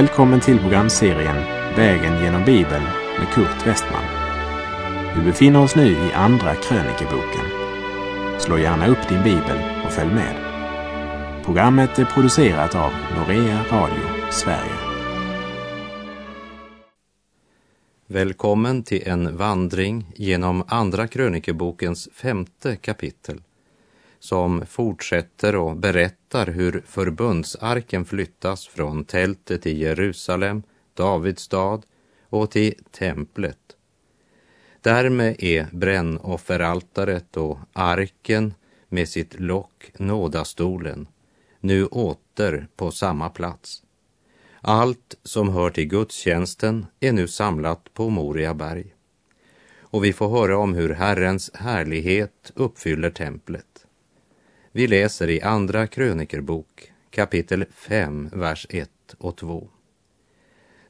Välkommen till programserien Vägen genom Bibeln med Kurt Westman. Vi befinner oss nu i Andra krönikeboken. Slå gärna upp din bibel och följ med. Programmet är producerat av Norea Radio Sverige. Välkommen till en vandring genom Andra krönikebokens femte kapitel som fortsätter och berättar hur förbundsarken flyttas från tältet i Jerusalem, Davids stad och till templet. Därmed är brännofferaltaret och arken med sitt lock, nådastolen, nu åter på samma plats. Allt som hör till gudstjänsten är nu samlat på Moria berg. Och vi får höra om hur Herrens härlighet uppfyller templet. Vi läser i Andra krönikerbok kapitel 5, vers 1 och 2.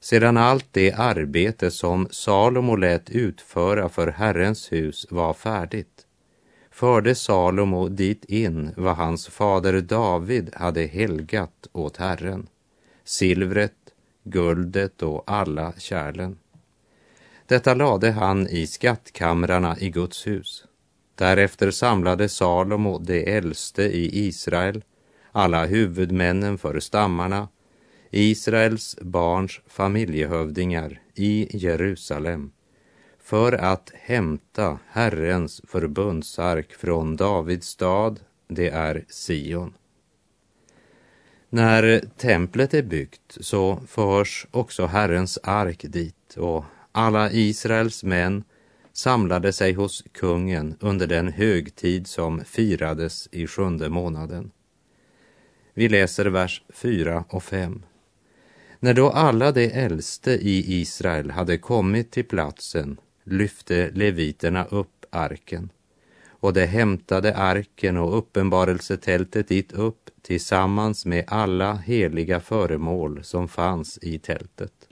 Sedan allt det arbete som Salomo lät utföra för Herrens hus var färdigt förde Salomo dit in vad hans fader David hade helgat åt Herren, silvret, guldet och alla kärlen. Detta lade han i skattkamrarna i Guds hus Därefter samlade Salomo de äldste i Israel, alla huvudmännen för stammarna, Israels barns familjehövdingar i Jerusalem för att hämta Herrens förbundsark från Davids stad, det är Sion. När templet är byggt så förs också Herrens ark dit och alla Israels män samlade sig hos kungen under den högtid som firades i sjunde månaden. Vi läser vers 4 och 5. När då alla de äldste i Israel hade kommit till platsen lyfte leviterna upp arken och de hämtade arken och uppenbarelsetältet dit upp tillsammans med alla heliga föremål som fanns i tältet.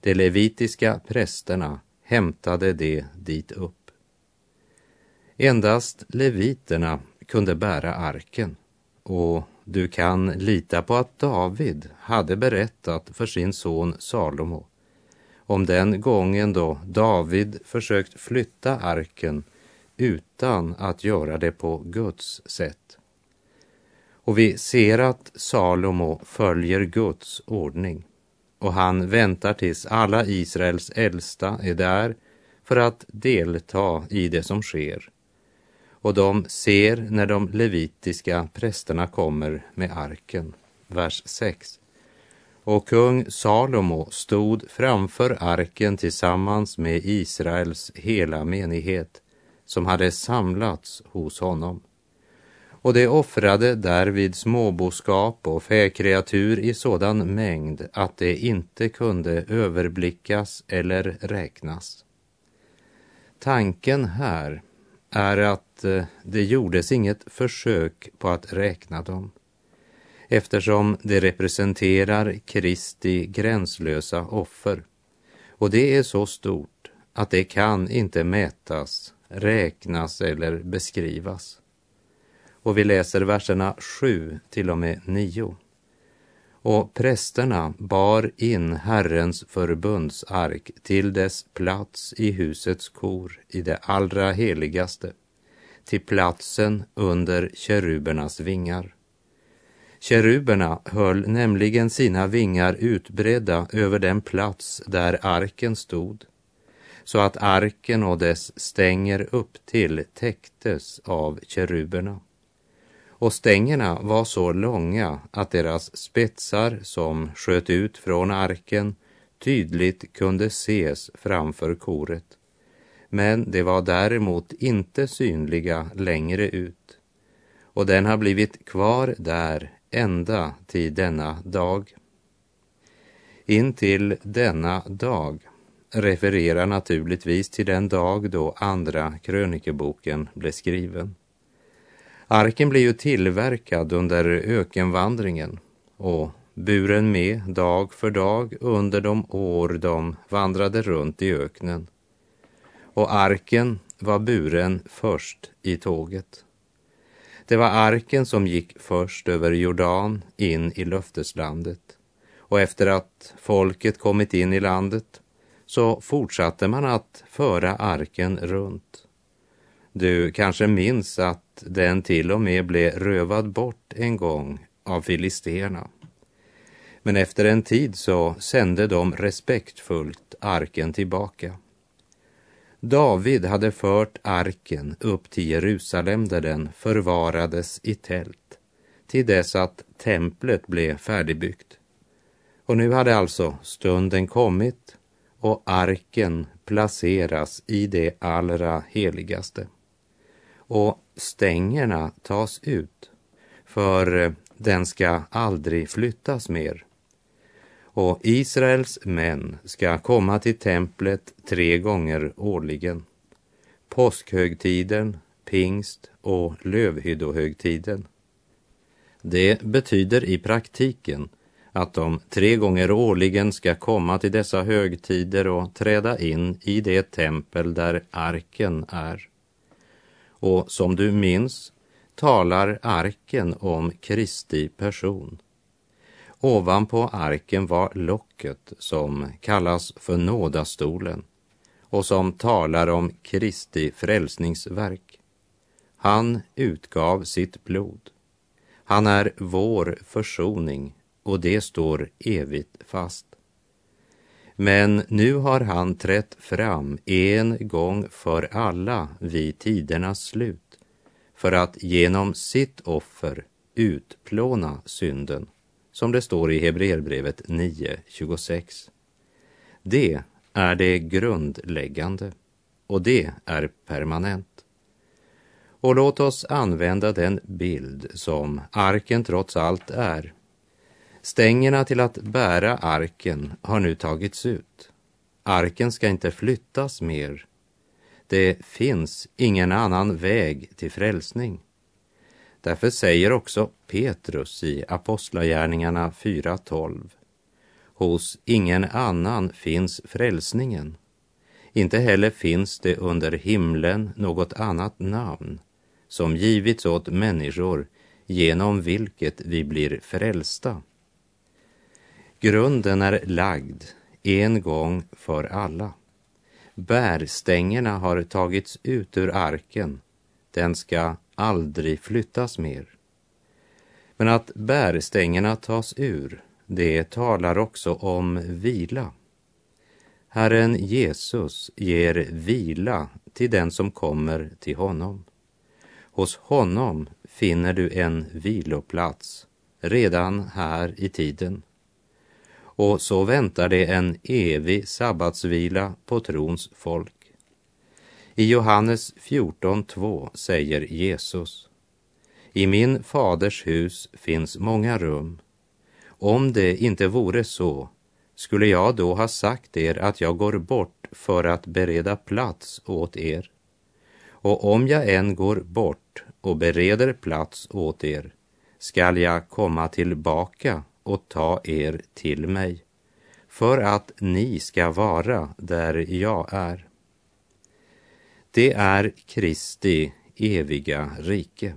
De levitiska prästerna hämtade det dit upp. Endast leviterna kunde bära arken och du kan lita på att David hade berättat för sin son Salomo om den gången då David försökt flytta arken utan att göra det på Guds sätt. Och vi ser att Salomo följer Guds ordning och han väntar tills alla Israels äldsta är där för att delta i det som sker. Och de ser när de levitiska prästerna kommer med arken. Vers 6. Och kung Salomo stod framför arken tillsammans med Israels hela menighet som hade samlats hos honom och de offrade därvid småboskap och fäkreatur i sådan mängd att det inte kunde överblickas eller räknas. Tanken här är att eh, det gjordes inget försök på att räkna dem eftersom det representerar Kristi gränslösa offer och det är så stort att det kan inte mätas, räknas eller beskrivas och vi läser verserna 7 till och med 9. Och prästerna bar in Herrens förbundsark till dess plats i husets kor i det allra heligaste, till platsen under kerubernas vingar. Keruberna höll nämligen sina vingar utbredda över den plats där arken stod, så att arken och dess stänger upp till täcktes av keruberna och stängerna var så långa att deras spetsar som sköt ut från arken tydligt kunde ses framför koret. Men de var däremot inte synliga längre ut. Och den har blivit kvar där ända till denna dag. Intill denna dag refererar naturligtvis till den dag då andra krönikeboken blev skriven. Arken blir ju tillverkad under ökenvandringen och buren med dag för dag under de år de vandrade runt i öknen. Och arken var buren först i tåget. Det var arken som gick först över Jordan in i löfteslandet Och efter att folket kommit in i landet så fortsatte man att föra arken runt. Du kanske minns att den till och med blev rövad bort en gång av filisterna. Men efter en tid så sände de respektfullt arken tillbaka. David hade fört arken upp till Jerusalem där den förvarades i tält till dess att templet blev färdigbyggt. Och nu hade alltså stunden kommit och arken placeras i det allra heligaste. Och stängerna tas ut, för eh, den ska aldrig flyttas mer. Och Israels män ska komma till templet tre gånger årligen. Påskhögtiden, pingst och lövhyddohögtiden. Det betyder i praktiken att de tre gånger årligen ska komma till dessa högtider och träda in i det tempel där arken är. Och som du minns talar arken om Kristi person. Ovanpå arken var locket som kallas för nådastolen och som talar om Kristi frälsningsverk. Han utgav sitt blod. Han är vår försoning och det står evigt fast. Men nu har han trätt fram en gång för alla vid tidernas slut för att genom sitt offer utplåna synden, som det står i Hebreerbrevet 9.26. Det är det grundläggande och det är permanent. Och låt oss använda den bild som arken trots allt är Stängerna till att bära arken har nu tagits ut. Arken ska inte flyttas mer. Det finns ingen annan väg till frälsning. Därför säger också Petrus i Apostlagärningarna 4.12. Hos ingen annan finns frälsningen. Inte heller finns det under himlen något annat namn som givits åt människor genom vilket vi blir frälsta. Grunden är lagd en gång för alla. Bärstängerna har tagits ut ur arken. Den ska aldrig flyttas mer. Men att bärstängerna tas ur, det talar också om vila. Herren Jesus ger vila till den som kommer till honom. Hos honom finner du en viloplats redan här i tiden och så väntar det en evig sabbatsvila på trons folk. I Johannes 14.2 säger Jesus I min faders hus finns många rum. Om det inte vore så skulle jag då ha sagt er att jag går bort för att bereda plats åt er. Och om jag än går bort och bereder plats åt er skall jag komma tillbaka och ta er till mig, för att ni ska vara där jag är. Det är Kristi eviga rike.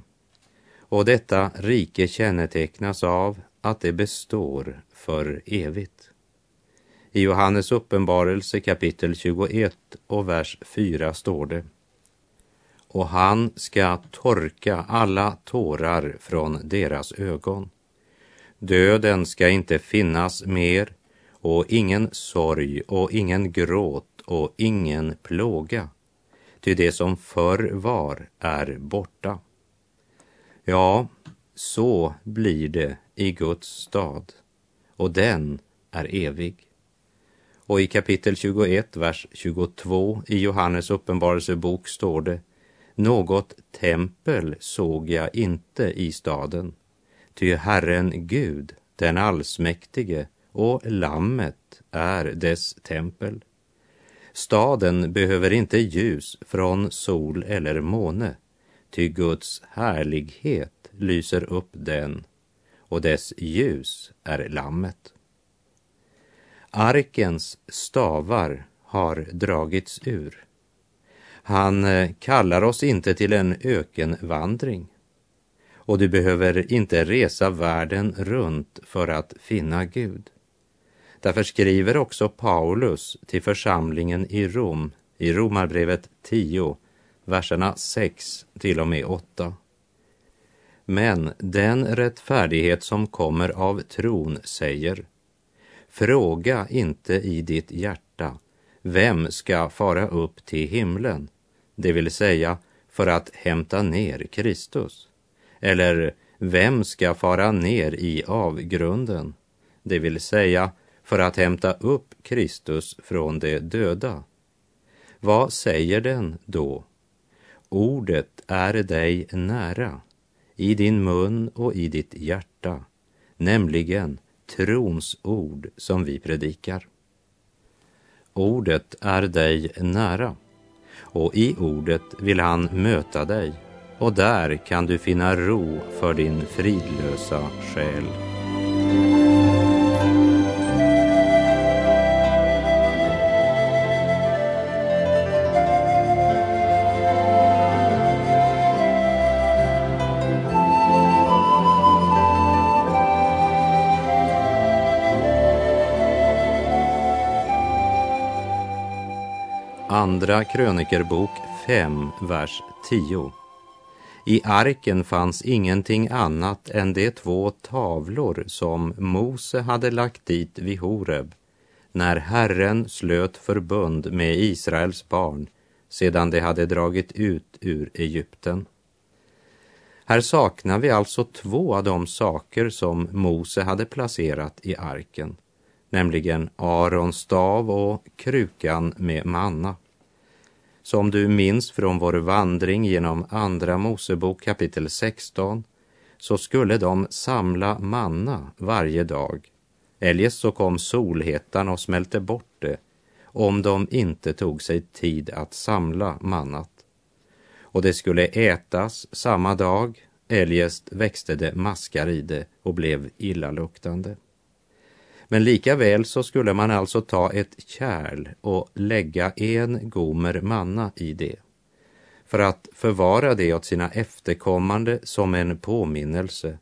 Och detta rike kännetecknas av att det består för evigt. I Johannes uppenbarelse kapitel 21 och vers 4 står det. Och han ska torka alla tårar från deras ögon Döden ska inte finnas mer och ingen sorg och ingen gråt och ingen plåga. Ty det som förr var är borta. Ja, så blir det i Guds stad och den är evig. Och i kapitel 21, vers 22 i Johannes uppenbarelsebok står det Något tempel såg jag inte i staden Ty Herren Gud, den allsmäktige och Lammet är dess tempel. Staden behöver inte ljus från sol eller måne, ty Guds härlighet lyser upp den och dess ljus är Lammet. Arkens stavar har dragits ur. Han eh, kallar oss inte till en ökenvandring och du behöver inte resa världen runt för att finna Gud. Därför skriver också Paulus till församlingen i Rom i Romarbrevet 10, verserna 6 till och med 8. Men den rättfärdighet som kommer av tron säger, fråga inte i ditt hjärta, vem ska fara upp till himlen, det vill säga för att hämta ner Kristus? Eller vem ska fara ner i avgrunden, det vill säga för att hämta upp Kristus från de döda? Vad säger den då? Ordet är dig nära, i din mun och i ditt hjärta, nämligen trons ord som vi predikar. Ordet är dig nära och i ordet vill han möta dig och där kan du finna ro för din fridlösa själ. Andra krönikerbok 5, vers 10. I arken fanns ingenting annat än de två tavlor som Mose hade lagt dit vid Horeb när Herren slöt förbund med Israels barn sedan de hade dragit ut ur Egypten. Här saknar vi alltså två av de saker som Mose hade placerat i arken, nämligen Arons stav och krukan med manna. Som du minns från vår vandring genom Andra Mosebok kapitel 16 så skulle de samla manna varje dag. Eljest så kom solhettan och smälte bort det om de inte tog sig tid att samla mannat. Och det skulle ätas samma dag, eljest växte det maskar i det och blev illaluktande. Men lika väl så skulle man alltså ta ett kärl och lägga en gomer manna i det för att förvara det åt sina efterkommande som en påminnelse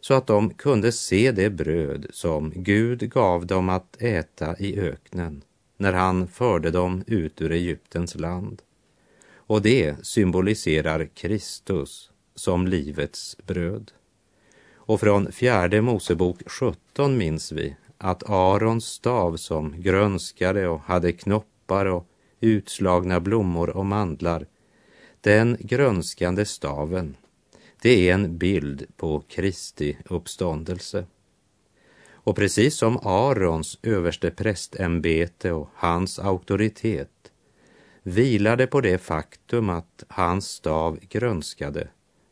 så att de kunde se det bröd som Gud gav dem att äta i öknen när han förde dem ut ur Egyptens land. Och det symboliserar Kristus som livets bröd. Och från fjärde Mosebok 17 minns vi att Arons stav som grönskade och hade knoppar och utslagna blommor och mandlar, den grönskande staven, det är en bild på Kristi uppståndelse. Och precis som Arons överste prästämbete och hans auktoritet vilade på det faktum att hans stav grönskade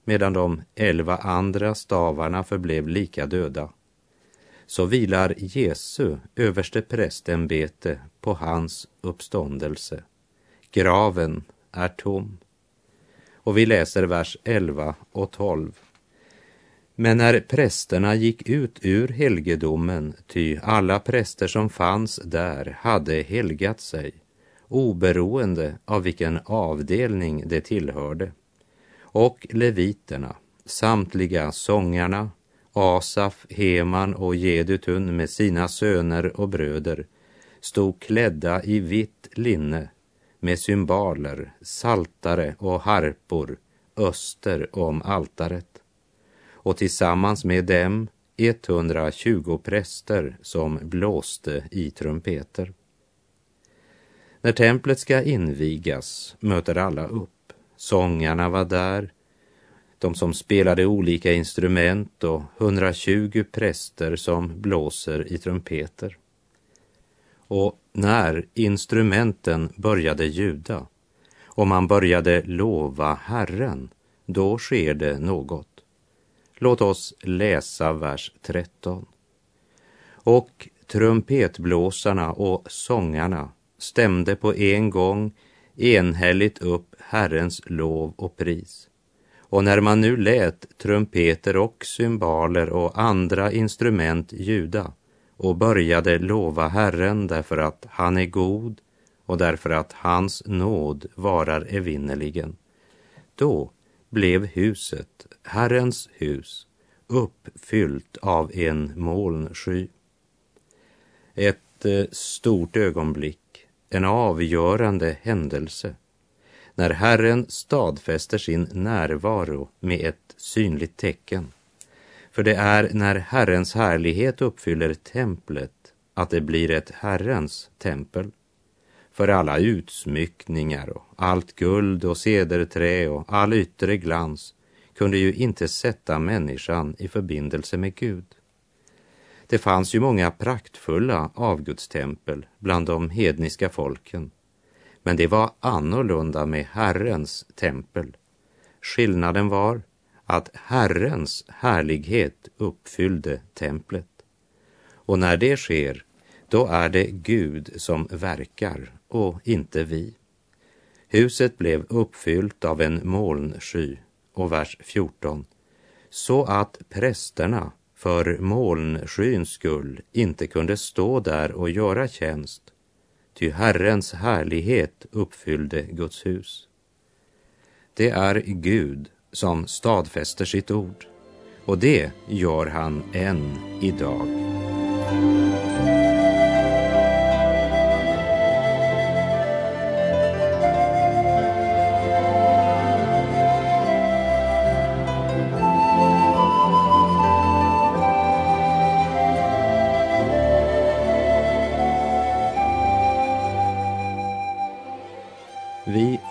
medan de elva andra stavarna förblev lika döda så vilar Jesu överste prästämbete på hans uppståndelse. Graven är tom. Och vi läser vers 11 och 12. Men när prästerna gick ut ur helgedomen, ty alla präster som fanns där hade helgat sig, oberoende av vilken avdelning de tillhörde, och leviterna, samtliga sångarna, Asaf, Heman och Jedutun med sina söner och bröder stod klädda i vitt linne med symboler, saltare och harpor öster om altaret och tillsammans med dem 120 präster som blåste i trumpeter. När templet ska invigas möter alla upp. Sångarna var där, de som spelade olika instrument och 120 präster som blåser i trumpeter. Och när instrumenten började ljuda och man började lova Herren, då sker det något. Låt oss läsa vers 13. Och trumpetblåsarna och sångarna stämde på en gång enhälligt upp Herrens lov och pris. Och när man nu lät trumpeter och cymbaler och andra instrument ljuda och började lova Herren därför att han är god och därför att hans nåd varar evinnerligen, då blev huset, Herrens hus, uppfyllt av en molnsky. ett eh, stort ögonblick, en avgörande händelse, när Herren stadfäster sin närvaro med ett synligt tecken. För det är när Herrens härlighet uppfyller templet att det blir ett Herrens tempel. För alla utsmyckningar och allt guld och cederträ och all yttre glans kunde ju inte sätta människan i förbindelse med Gud. Det fanns ju många praktfulla avgudstempel bland de hedniska folken. Men det var annorlunda med Herrens tempel. Skillnaden var att Herrens härlighet uppfyllde templet. Och när det sker, då är det Gud som verkar och inte vi. Huset blev uppfyllt av en molnsky och vers 14. Så att prästerna för molnskyns skull inte kunde stå där och göra tjänst, ty Herrens härlighet uppfyllde Guds hus. Det är Gud som stadfäster sitt ord och det gör han än idag.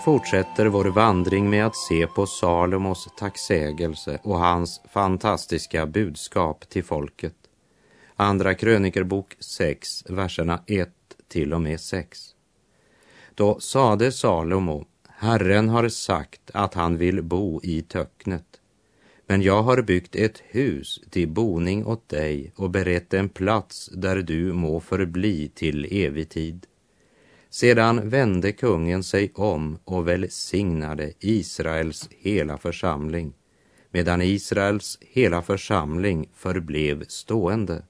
Fortsätter vår vandring med att se på Salomos tacksägelse och hans fantastiska budskap till folket. Andra krönikerbok 6, verserna 1 till och med 6. Då sade Salomo, Herren har sagt att han vill bo i töcknet, men jag har byggt ett hus till boning åt dig och berett en plats där du må förbli till evig tid. Sedan vände kungen sig om och välsignade Israels hela församling, medan Israels hela församling förblev stående.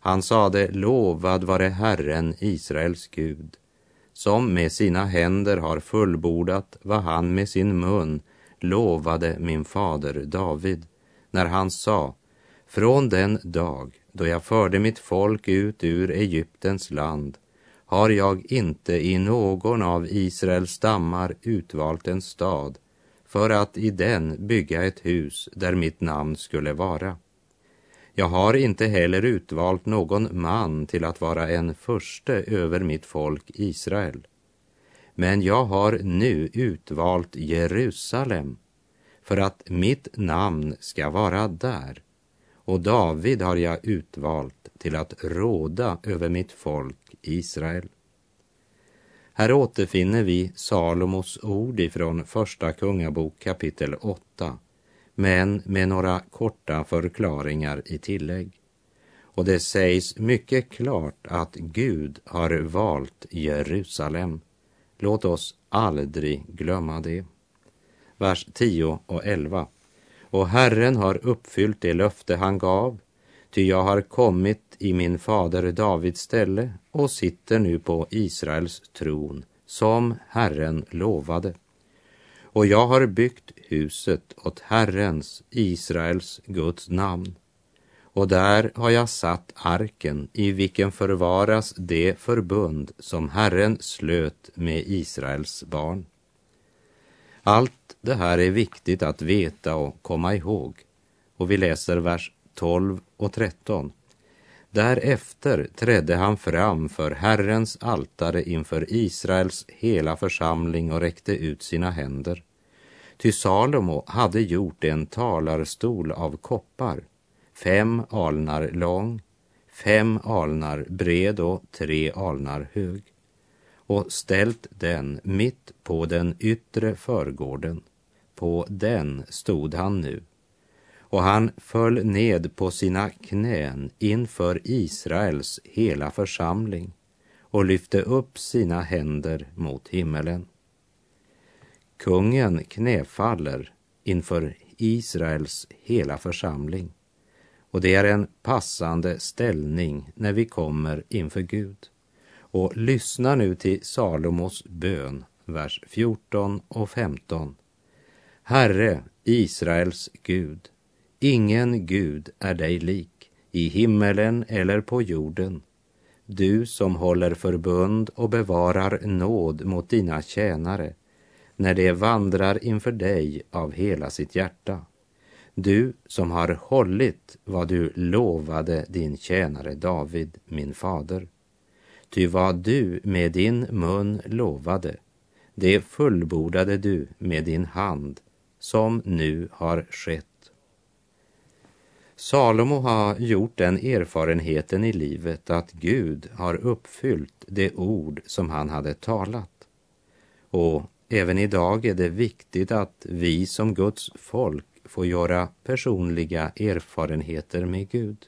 Han sade, lovad vare Herren, Israels Gud, som med sina händer har fullbordat vad han med sin mun lovade min fader David, när han sa, från den dag då jag förde mitt folk ut ur Egyptens land har jag inte i någon av Israels stammar utvalt en stad för att i den bygga ett hus där mitt namn skulle vara. Jag har inte heller utvalt någon man till att vara en förste över mitt folk Israel. Men jag har nu utvalt Jerusalem för att mitt namn ska vara där och David har jag utvalt till att råda över mitt folk Israel. Här återfinner vi Salomos ord ifrån Första Kungabok kapitel 8, men med några korta förklaringar i tillägg. Och det sägs mycket klart att Gud har valt Jerusalem. Låt oss aldrig glömma det. Vers 10 och 11. Och Herren har uppfyllt det löfte han gav Ty jag har kommit i min fader Davids ställe och sitter nu på Israels tron, som Herren lovade. Och jag har byggt huset åt Herrens, Israels, Guds namn. Och där har jag satt arken i vilken förvaras det förbund som Herren slöt med Israels barn. Allt det här är viktigt att veta och komma ihåg. Och vi läser vers 12 och 13. Därefter trädde han fram för Herrens altare inför Israels hela församling och räckte ut sina händer. Ty Salomo hade gjort en talarstol av koppar, fem alnar lång, fem alnar bred och tre alnar hög och ställt den mitt på den yttre förgården. På den stod han nu och han föll ned på sina knän inför Israels hela församling och lyfte upp sina händer mot himmelen. Kungen knäfaller inför Israels hela församling och det är en passande ställning när vi kommer inför Gud. Och lyssna nu till Salomos bön, vers 14 och 15. Herre, Israels Gud, Ingen Gud är dig lik, i himmelen eller på jorden. du som håller förbund och bevarar nåd mot dina tjänare när de vandrar inför dig av hela sitt hjärta. Du som har hållit vad du lovade din tjänare David, min fader. Ty vad du med din mun lovade, det fullbordade du med din hand, som nu har skett. Salomo har gjort den erfarenheten i livet att Gud har uppfyllt det ord som han hade talat. Och även idag är det viktigt att vi som Guds folk får göra personliga erfarenheter med Gud.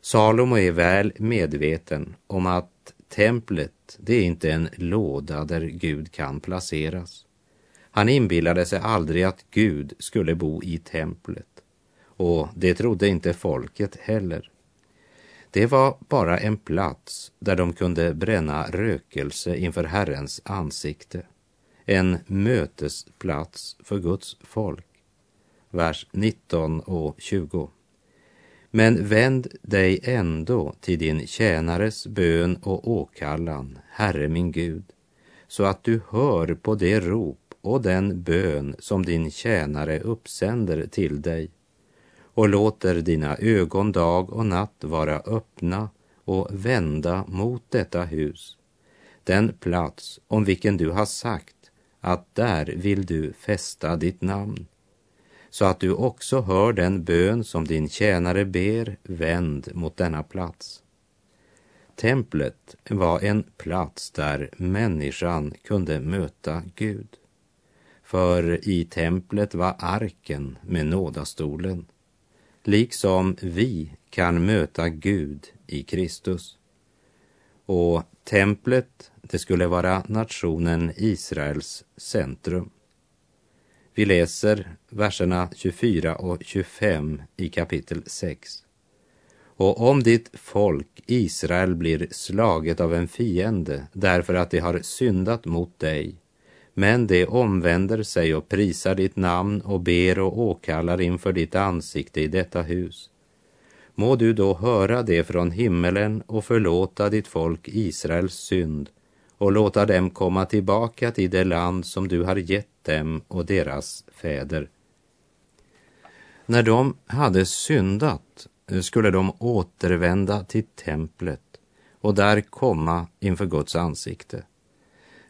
Salomo är väl medveten om att templet, det är inte en låda där Gud kan placeras. Han inbillade sig aldrig att Gud skulle bo i templet och det trodde inte folket heller. Det var bara en plats där de kunde bränna rökelse inför Herrens ansikte. En mötesplats för Guds folk. Vers 19 och 20. Men vänd dig ändå till din tjänares bön och åkallan, Herre min Gud, så att du hör på det rop och den bön som din tjänare uppsänder till dig och låter dina ögon dag och natt vara öppna och vända mot detta hus, den plats om vilken du har sagt att där vill du fästa ditt namn, så att du också hör den bön som din tjänare ber, vänd mot denna plats. Templet var en plats där människan kunde möta Gud. För i templet var arken med nådastolen liksom vi kan möta Gud i Kristus. Och templet, det skulle vara nationen Israels centrum. Vi läser verserna 24 och 25 i kapitel 6. Och om ditt folk Israel blir slaget av en fiende därför att de har syndat mot dig men de omvänder sig och prisar ditt namn och ber och åkallar inför ditt ansikte i detta hus. Må du då höra det från himmelen och förlåta ditt folk Israels synd och låta dem komma tillbaka till det land som du har gett dem och deras fäder. När de hade syndat skulle de återvända till templet och där komma inför Guds ansikte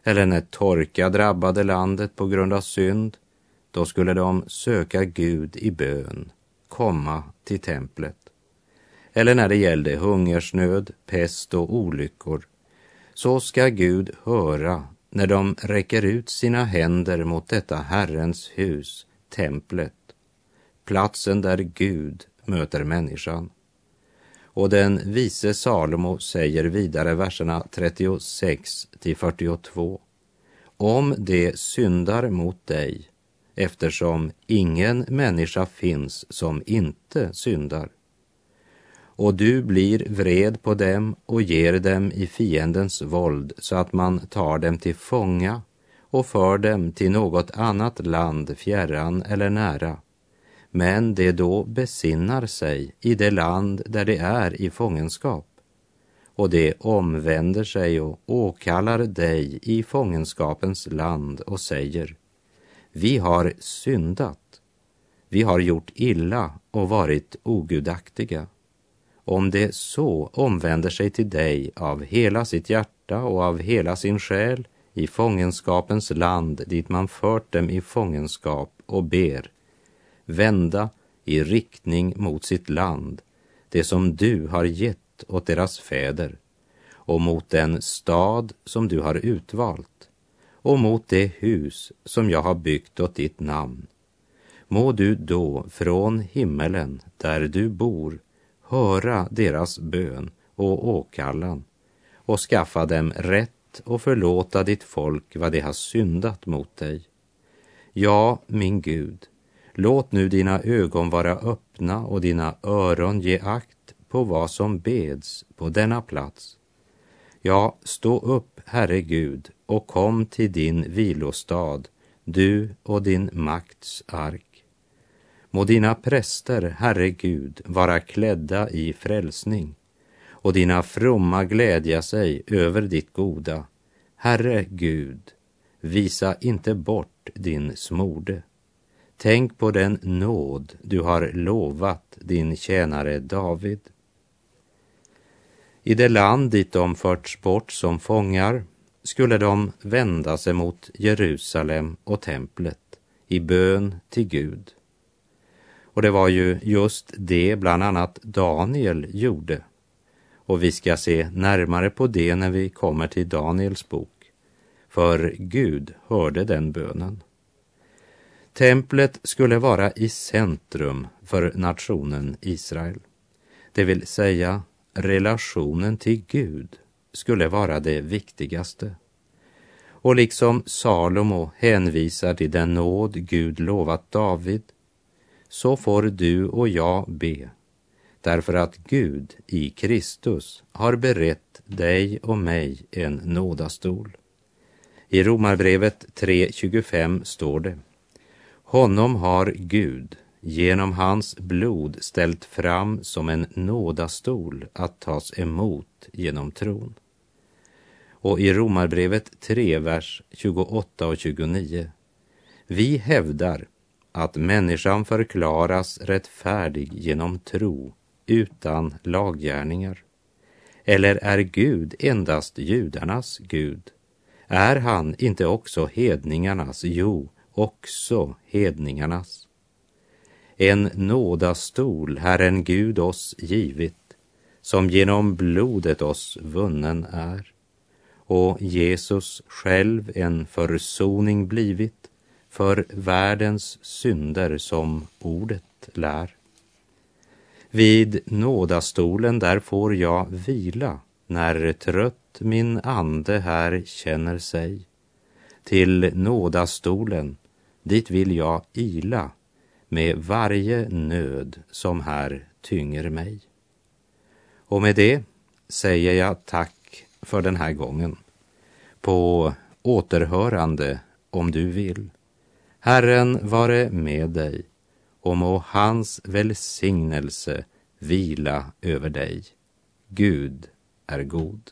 eller när torka drabbade landet på grund av synd, då skulle de söka Gud i bön, komma till templet. Eller när det gällde hungersnöd, pest och olyckor, så ska Gud höra när de räcker ut sina händer mot detta Herrens hus, templet, platsen där Gud möter människan. Och den vise Salomo säger vidare verserna 36 till 42. Om det syndar mot dig, eftersom ingen människa finns som inte syndar. Och du blir vred på dem och ger dem i fiendens våld så att man tar dem till fånga och för dem till något annat land fjärran eller nära men de då besinnar sig i det land där de är i fångenskap och de omvänder sig och åkallar dig i fångenskapens land och säger Vi har syndat, vi har gjort illa och varit ogudaktiga. Om det så omvänder sig till dig av hela sitt hjärta och av hela sin själ i fångenskapens land dit man fört dem i fångenskap och ber vända i riktning mot sitt land, det som du har gett åt deras fäder, och mot den stad som du har utvalt, och mot det hus som jag har byggt åt ditt namn. Må du då från himmelen, där du bor, höra deras bön och åkallan och skaffa dem rätt och förlåta ditt folk vad de har syndat mot dig. Ja, min Gud, Låt nu dina ögon vara öppna och dina öron ge akt på vad som beds på denna plats. Ja, stå upp, Herre Gud, och kom till din vilostad, du och din makts ark. Må dina präster, Herre Gud, vara klädda i frälsning och dina fromma glädja sig över ditt goda. Herre Gud, visa inte bort din smorde. Tänk på den nåd du har lovat din tjänare David. I det land dit de förts bort som fångar skulle de vända sig mot Jerusalem och templet i bön till Gud. Och det var ju just det bland annat Daniel gjorde. Och vi ska se närmare på det när vi kommer till Daniels bok. För Gud hörde den bönen. Templet skulle vara i centrum för nationen Israel. Det vill säga relationen till Gud skulle vara det viktigaste. Och liksom Salomo hänvisar till den nåd Gud lovat David, så får du och jag be, därför att Gud i Kristus har berett dig och mig en nådastol. I Romarbrevet 3.25 står det honom har Gud genom hans blod ställt fram som en nådastol att tas emot genom tron. Och i Romarbrevet 3, vers 28 och 29. Vi hävdar att människan förklaras rättfärdig genom tro utan laggärningar. Eller är Gud endast judarnas Gud? Är han inte också hedningarnas? Jo, också hedningarnas. En nådastol Herren Gud oss givit, som genom blodet oss vunnen är, och Jesus själv en försoning blivit för världens synder som ordet lär. Vid nådastolen där får jag vila när trött min ande här känner sig. Till nådastolen, dit vill jag ila med varje nöd som här tynger mig. Och med det säger jag tack för den här gången. På återhörande om du vill. Herren vare med dig och må hans välsignelse vila över dig. Gud är god.